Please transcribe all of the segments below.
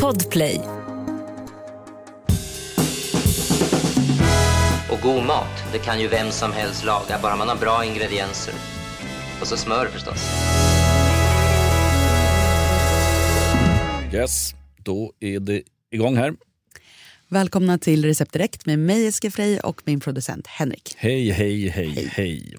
Podplay. Och god mat, det kan ju vem som helst laga, bara man har bra ingredienser. Och så smör förstås. Yes, då är det igång här. Välkomna till Recept Direkt med mig Eske Frey och min producent Henrik. Hej, hej, hej, hej.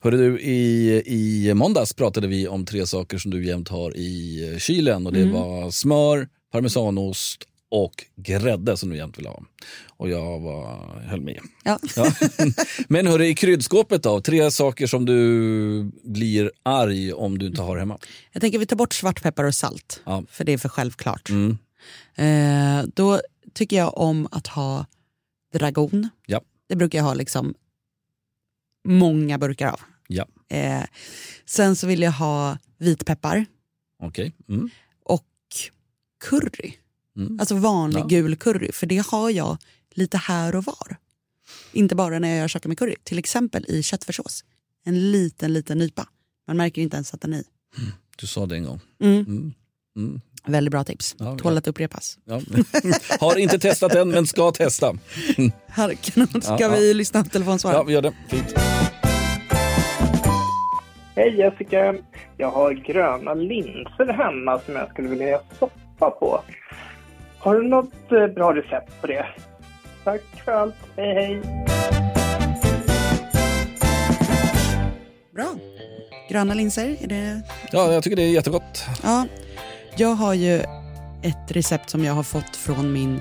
Hörde du, i, i måndags pratade vi om tre saker som du jämt har i kylen. Och Det Mm. var smör, parmesanost och grädde som du jämt vill ha. Och jag var, höll med. Ja. Ja. Men hörru, i kryddskåpet då? Tre saker som du blir arg om du inte har hemma. Jag tänker vi tar bort svartpeppar och salt, Ja. för det är för självklart. Mm. Eh, då tycker jag om att ha dragon. Ja. Det brukar jag ha liksom många burkar av. Ja, Eh, sen så vill jag ha vitpeppar okej. Mm. och curry. Mm. Alltså vanlig Ja. gul curry, för det har jag lite här och var. Inte bara när jag gör saker med curry, till exempel i köttfärssås. En liten, liten nypa. Man märker inte ens att den är i. Du sa det en gång. Mm. Mm. Mm. Väldigt bra tips. Ja, Tål ja. att upprepas. Ja. Har inte testat än, men ska testa. Här, kanon. Ska Ja, vi lyssna på telefonsvar? Ja, vi gör det. Fint. Hej Jessica! Jag har gröna linser hemma som jag skulle vilja soppa på. Har du något eh, bra recept på det? Tack för allt. Hej hej! Bra. Gröna linser, är det... Ja, jag tycker det är jättegott. Ja. Jag har ju ett recept som jag har fått från min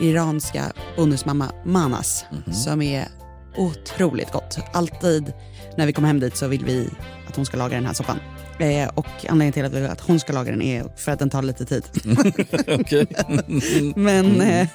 iranska bonusmamma Manas som är otroligt gott. Alltid när vi kommer hem dit så vill vi att hon ska laga den här soppan. Eh, och anledningen till att vi vill att hon ska laga den är för att den tar lite tid. Men, eh,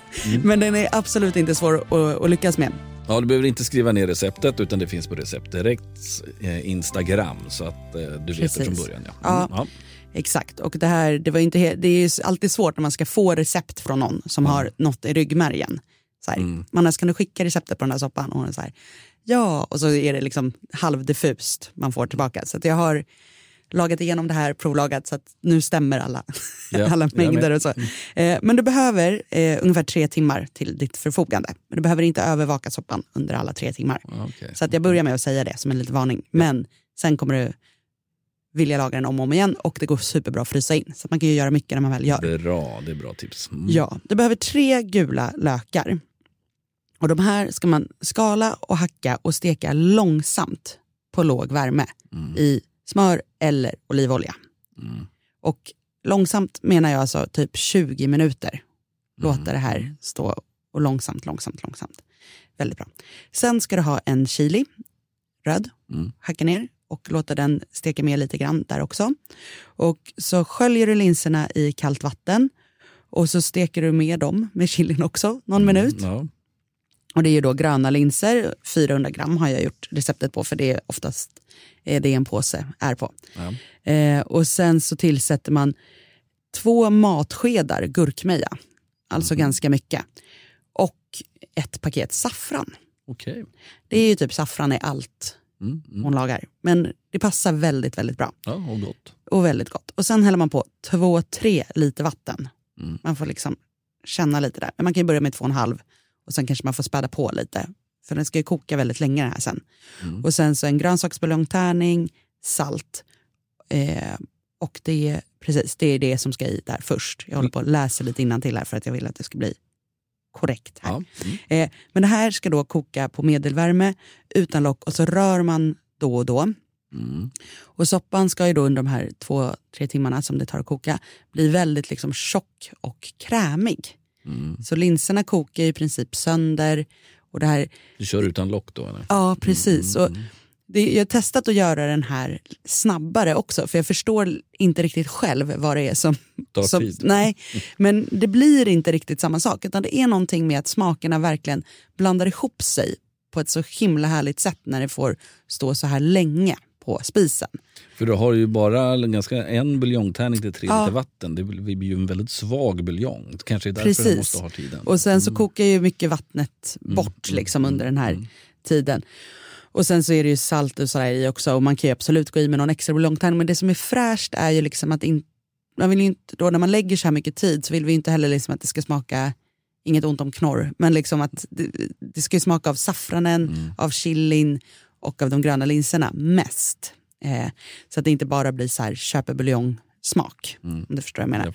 men den är absolut inte svår att, att lyckas med. Ja, du behöver inte skriva ner receptet utan det finns på Recept Direkts eh, Instagram så att eh, du vet det från Precis. början. Ja. Ja. Mm, ja. Exakt. Och det här, det var inte det är ju alltid svårt när man ska få recept från någon som har något i ryggmärgen. Så här, Mm. Mannes, kan du skicka receptet på den här soppan? Och hon är så här, ja. Och så är det liksom halvdiffust man får tillbaka. Så jag har lagat igenom det här, provlagat, så att nu stämmer alla, Ja, alla mängder och så. Eh, men du behöver eh, ungefär tre timmar till ditt förfogande. Men du behöver inte övervaka soppan under alla tre timmar. Okej. Så att jag börjar med att säga det som en liten varning. Men sen kommer du vilja laga den om och om igen och det går superbra att frysa in. Så man kan ju göra mycket när man väl gör. Bra, det är bra tips. Mm. Ja, du behöver tre gula lökar. Och de här ska man skala och hacka och steka långsamt på låg värme Mm. i smör eller olivolja. Mm. Och långsamt menar jag alltså typ 20 minuter. Låta Mm. det här stå och långsamt, långsamt, långsamt. Väldigt bra. Sen ska du ha en chili, röd, Mm. hacka ner och låta den steka med lite grann där också. Och så sköljer du linserna i kallt vatten och så steker du med dem med chilin också någon minut. Ja. Och det är ju då gröna linser, 400 gram har jag gjort receptet på för det är oftast är det en påse är på. Ja. Eh, och sen så tillsätter man två matskedar gurkmeja, alltså ganska mycket. Och ett paket saffran. Okej. Det är ju typ saffran i allt Mm. Mm. hon lagar. Men det passar väldigt, väldigt bra. Ja, och gott. Och väldigt gott. Och sen häller man på två, tre liter vatten. Mm. Man får liksom känna lite där. Men man kan börja med två och en halv och sen kanske man får späda på lite. För den ska ju koka väldigt länge den här sen. Mm. Och sen så en grönsaksbuljongtärning, salt. Eh, och det är, precis, det är det som ska i där först. Jag håller på att läsa lite till här för att jag vill att det ska bli korrekt här. Ja. Mm. Eh, men det här ska då koka på medelvärme utan lock och så rör man då och då. Mm. Och soppan ska ju då under de här två, tre timmarna som det tar att koka bli väldigt liksom tjock och krämig. Mm. Så linserna kokar i princip sönder. Och det här, Du kör utan lock då? Eller? ja precis. Mm. Och det, jag har testat att göra den här snabbare också för jag förstår inte riktigt själv vad det är som... Tar som tid. nej, men det blir inte riktigt samma sak utan det är någonting med att smakerna verkligen blandar ihop sig på ett så himla härligt sätt när det får stå så här länge på spisen. För du har ju bara ganska en buljongtärning till tre Ja. liter vatten. Det blir ju en väldigt svag buljong. Kanske är därför Precis. du måste ha tiden. Och sen så kokar ju mycket vattnet bort Mm, liksom mm, under den här mm. tiden. Och sen så är det ju salt och sådär i också och man kan ju absolut gå i med någon extra buljongtärning men det som är fräscht är ju liksom att in, man vill ju inte, då när man lägger så här mycket tid så vill vi inte heller liksom att det ska smaka, inget ont om knorr, men liksom att det, det ska ju smaka av saffranen, Mm. av chilin och av de gröna linserna mest. Eh, så att det inte bara blir så här köpebuljong-smak, om du förstår vad jag menar.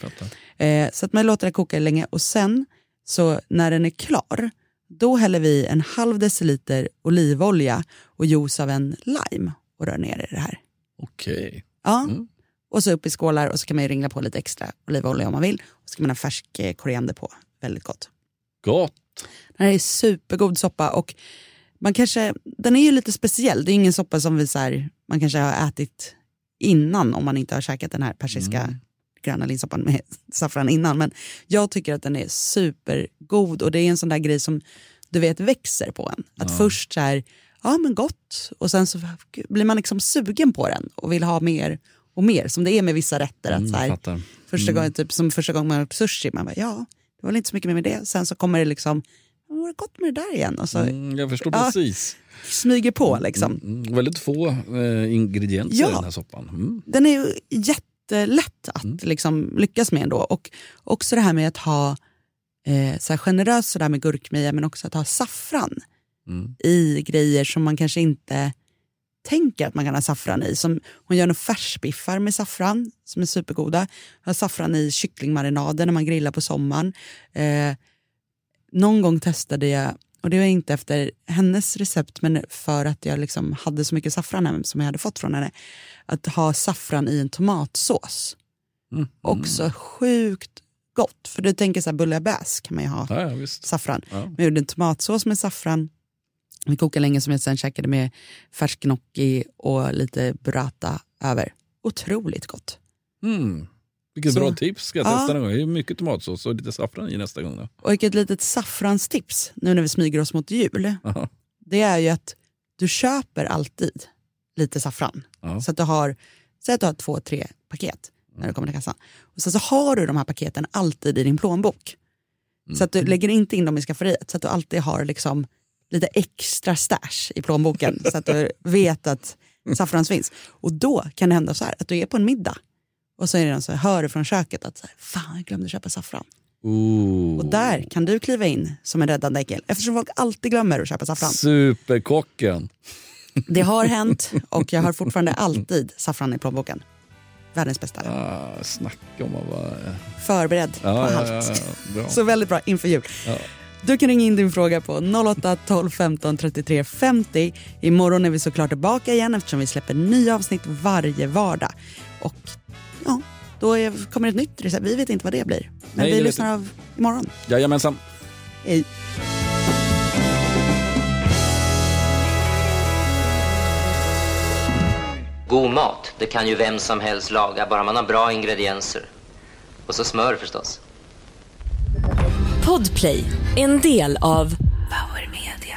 Jag. Eh, så att man låter det koka länge och sen så när den är klar då häller vi en halv deciliter olivolja och juice av en lime och rör ner i det här. Okej. Ja. Mm. Och så upp i skålar och så kan man ju ringla på lite extra olivolja om man vill. Och så kan man ha färsk eh, koriander på. Väldigt gott. Gott. Det här är supergod soppa och man kanske, den är ju lite speciell. Det är ingen soppa som vi så här, man kanske har ätit innan om man inte har käkat den här persiska gröna linssoppan med saffran innan. Men jag tycker att den är supergod och det är en sån där grej som du vet växer på en. Att först så här, ja men gott och sen så blir man liksom sugen på den och vill ha mer och mer. Som det är med vissa rätter. Att Mm, så här. Första gången, typ, som första gången man åt sushi, man bara ja, det var inte så mycket mer med det. Sen så kommer det liksom, var det gott med det där igen? Och så Mm, jag förstår Ja. precis. smyger på liksom. Mm, väldigt få eh, ingredienser Ja. i den här soppan. Mm. Den är ju jättelätt att liksom, lyckas med ändå. Och också det här med att ha eh, så här generöst sådär med gurkmeja men också att ha saffran Mm. i grejer som man kanske inte tänker att man kan ha saffran i. Som, hon gör några färsbiffar med saffran som är supergoda. Har saffran i kycklingmarinader när man grillar på sommaren. Eh, någon gång testade jag, och det var inte efter hennes recept men för att jag liksom hade så mycket saffran som jag hade fått från henne. Att ha saffran i en tomatsås. Mm. Också sjukt gott. För du tänker så här bouillabaisse kan man ju ha Ja, ja, saffran. Ja. Men jag gjorde en tomatsås med saffran. Vi kokade länge som jag sen käkade med färsk gnocchi och lite burrata över. Otroligt gott. Mm. Vilket Så- bra tips. Ska jag Ja. testa någon gång. Det är mycket tomatsås och lite saffran i nästa gång. Då. Och ett litet saffranstips nu när vi smyger oss mot jul. Aha. Det är ju att du köper alltid lite saffran. Ja. Så att du har, säg att du har två, tre paket när du kommer till kassan. Och sen så har du de här paketen alltid i din plånbok. Så att du lägger inte in dem i skafferiet. Så att du alltid har liksom lite extra stash i plånboken. så att du vet att saffran finns. Och då kan det hända så här att du är på en middag. Och så är det någon som hör du från köket att så här, fan jag glömde köpa saffran. Ooh. Och där kan du kliva in som en räddande äckel. Eftersom folk alltid glömmer att köpa saffran. Superkocken. Det har hänt och jag har fortfarande alltid saffran i plånboken. Världens bästa. Ah, snacka om att vara... Förberedd på Ja, allt. ja. Så väldigt bra inför jul. Ja. Du kan ringa in din fråga på 08 12 15 33 50. Imorgon är vi såklart tillbaka igen eftersom vi släpper nya avsnitt varje vardag. Och då är, kommer ett nytt recept. Vi vet inte vad det blir. Men Nej, vi lyssnar av imorgon. Jajamensan. Hej. God mat, det kan ju vem som helst laga, bara man har bra ingredienser. Och så smör förstås. Podplay, en del av Power Media.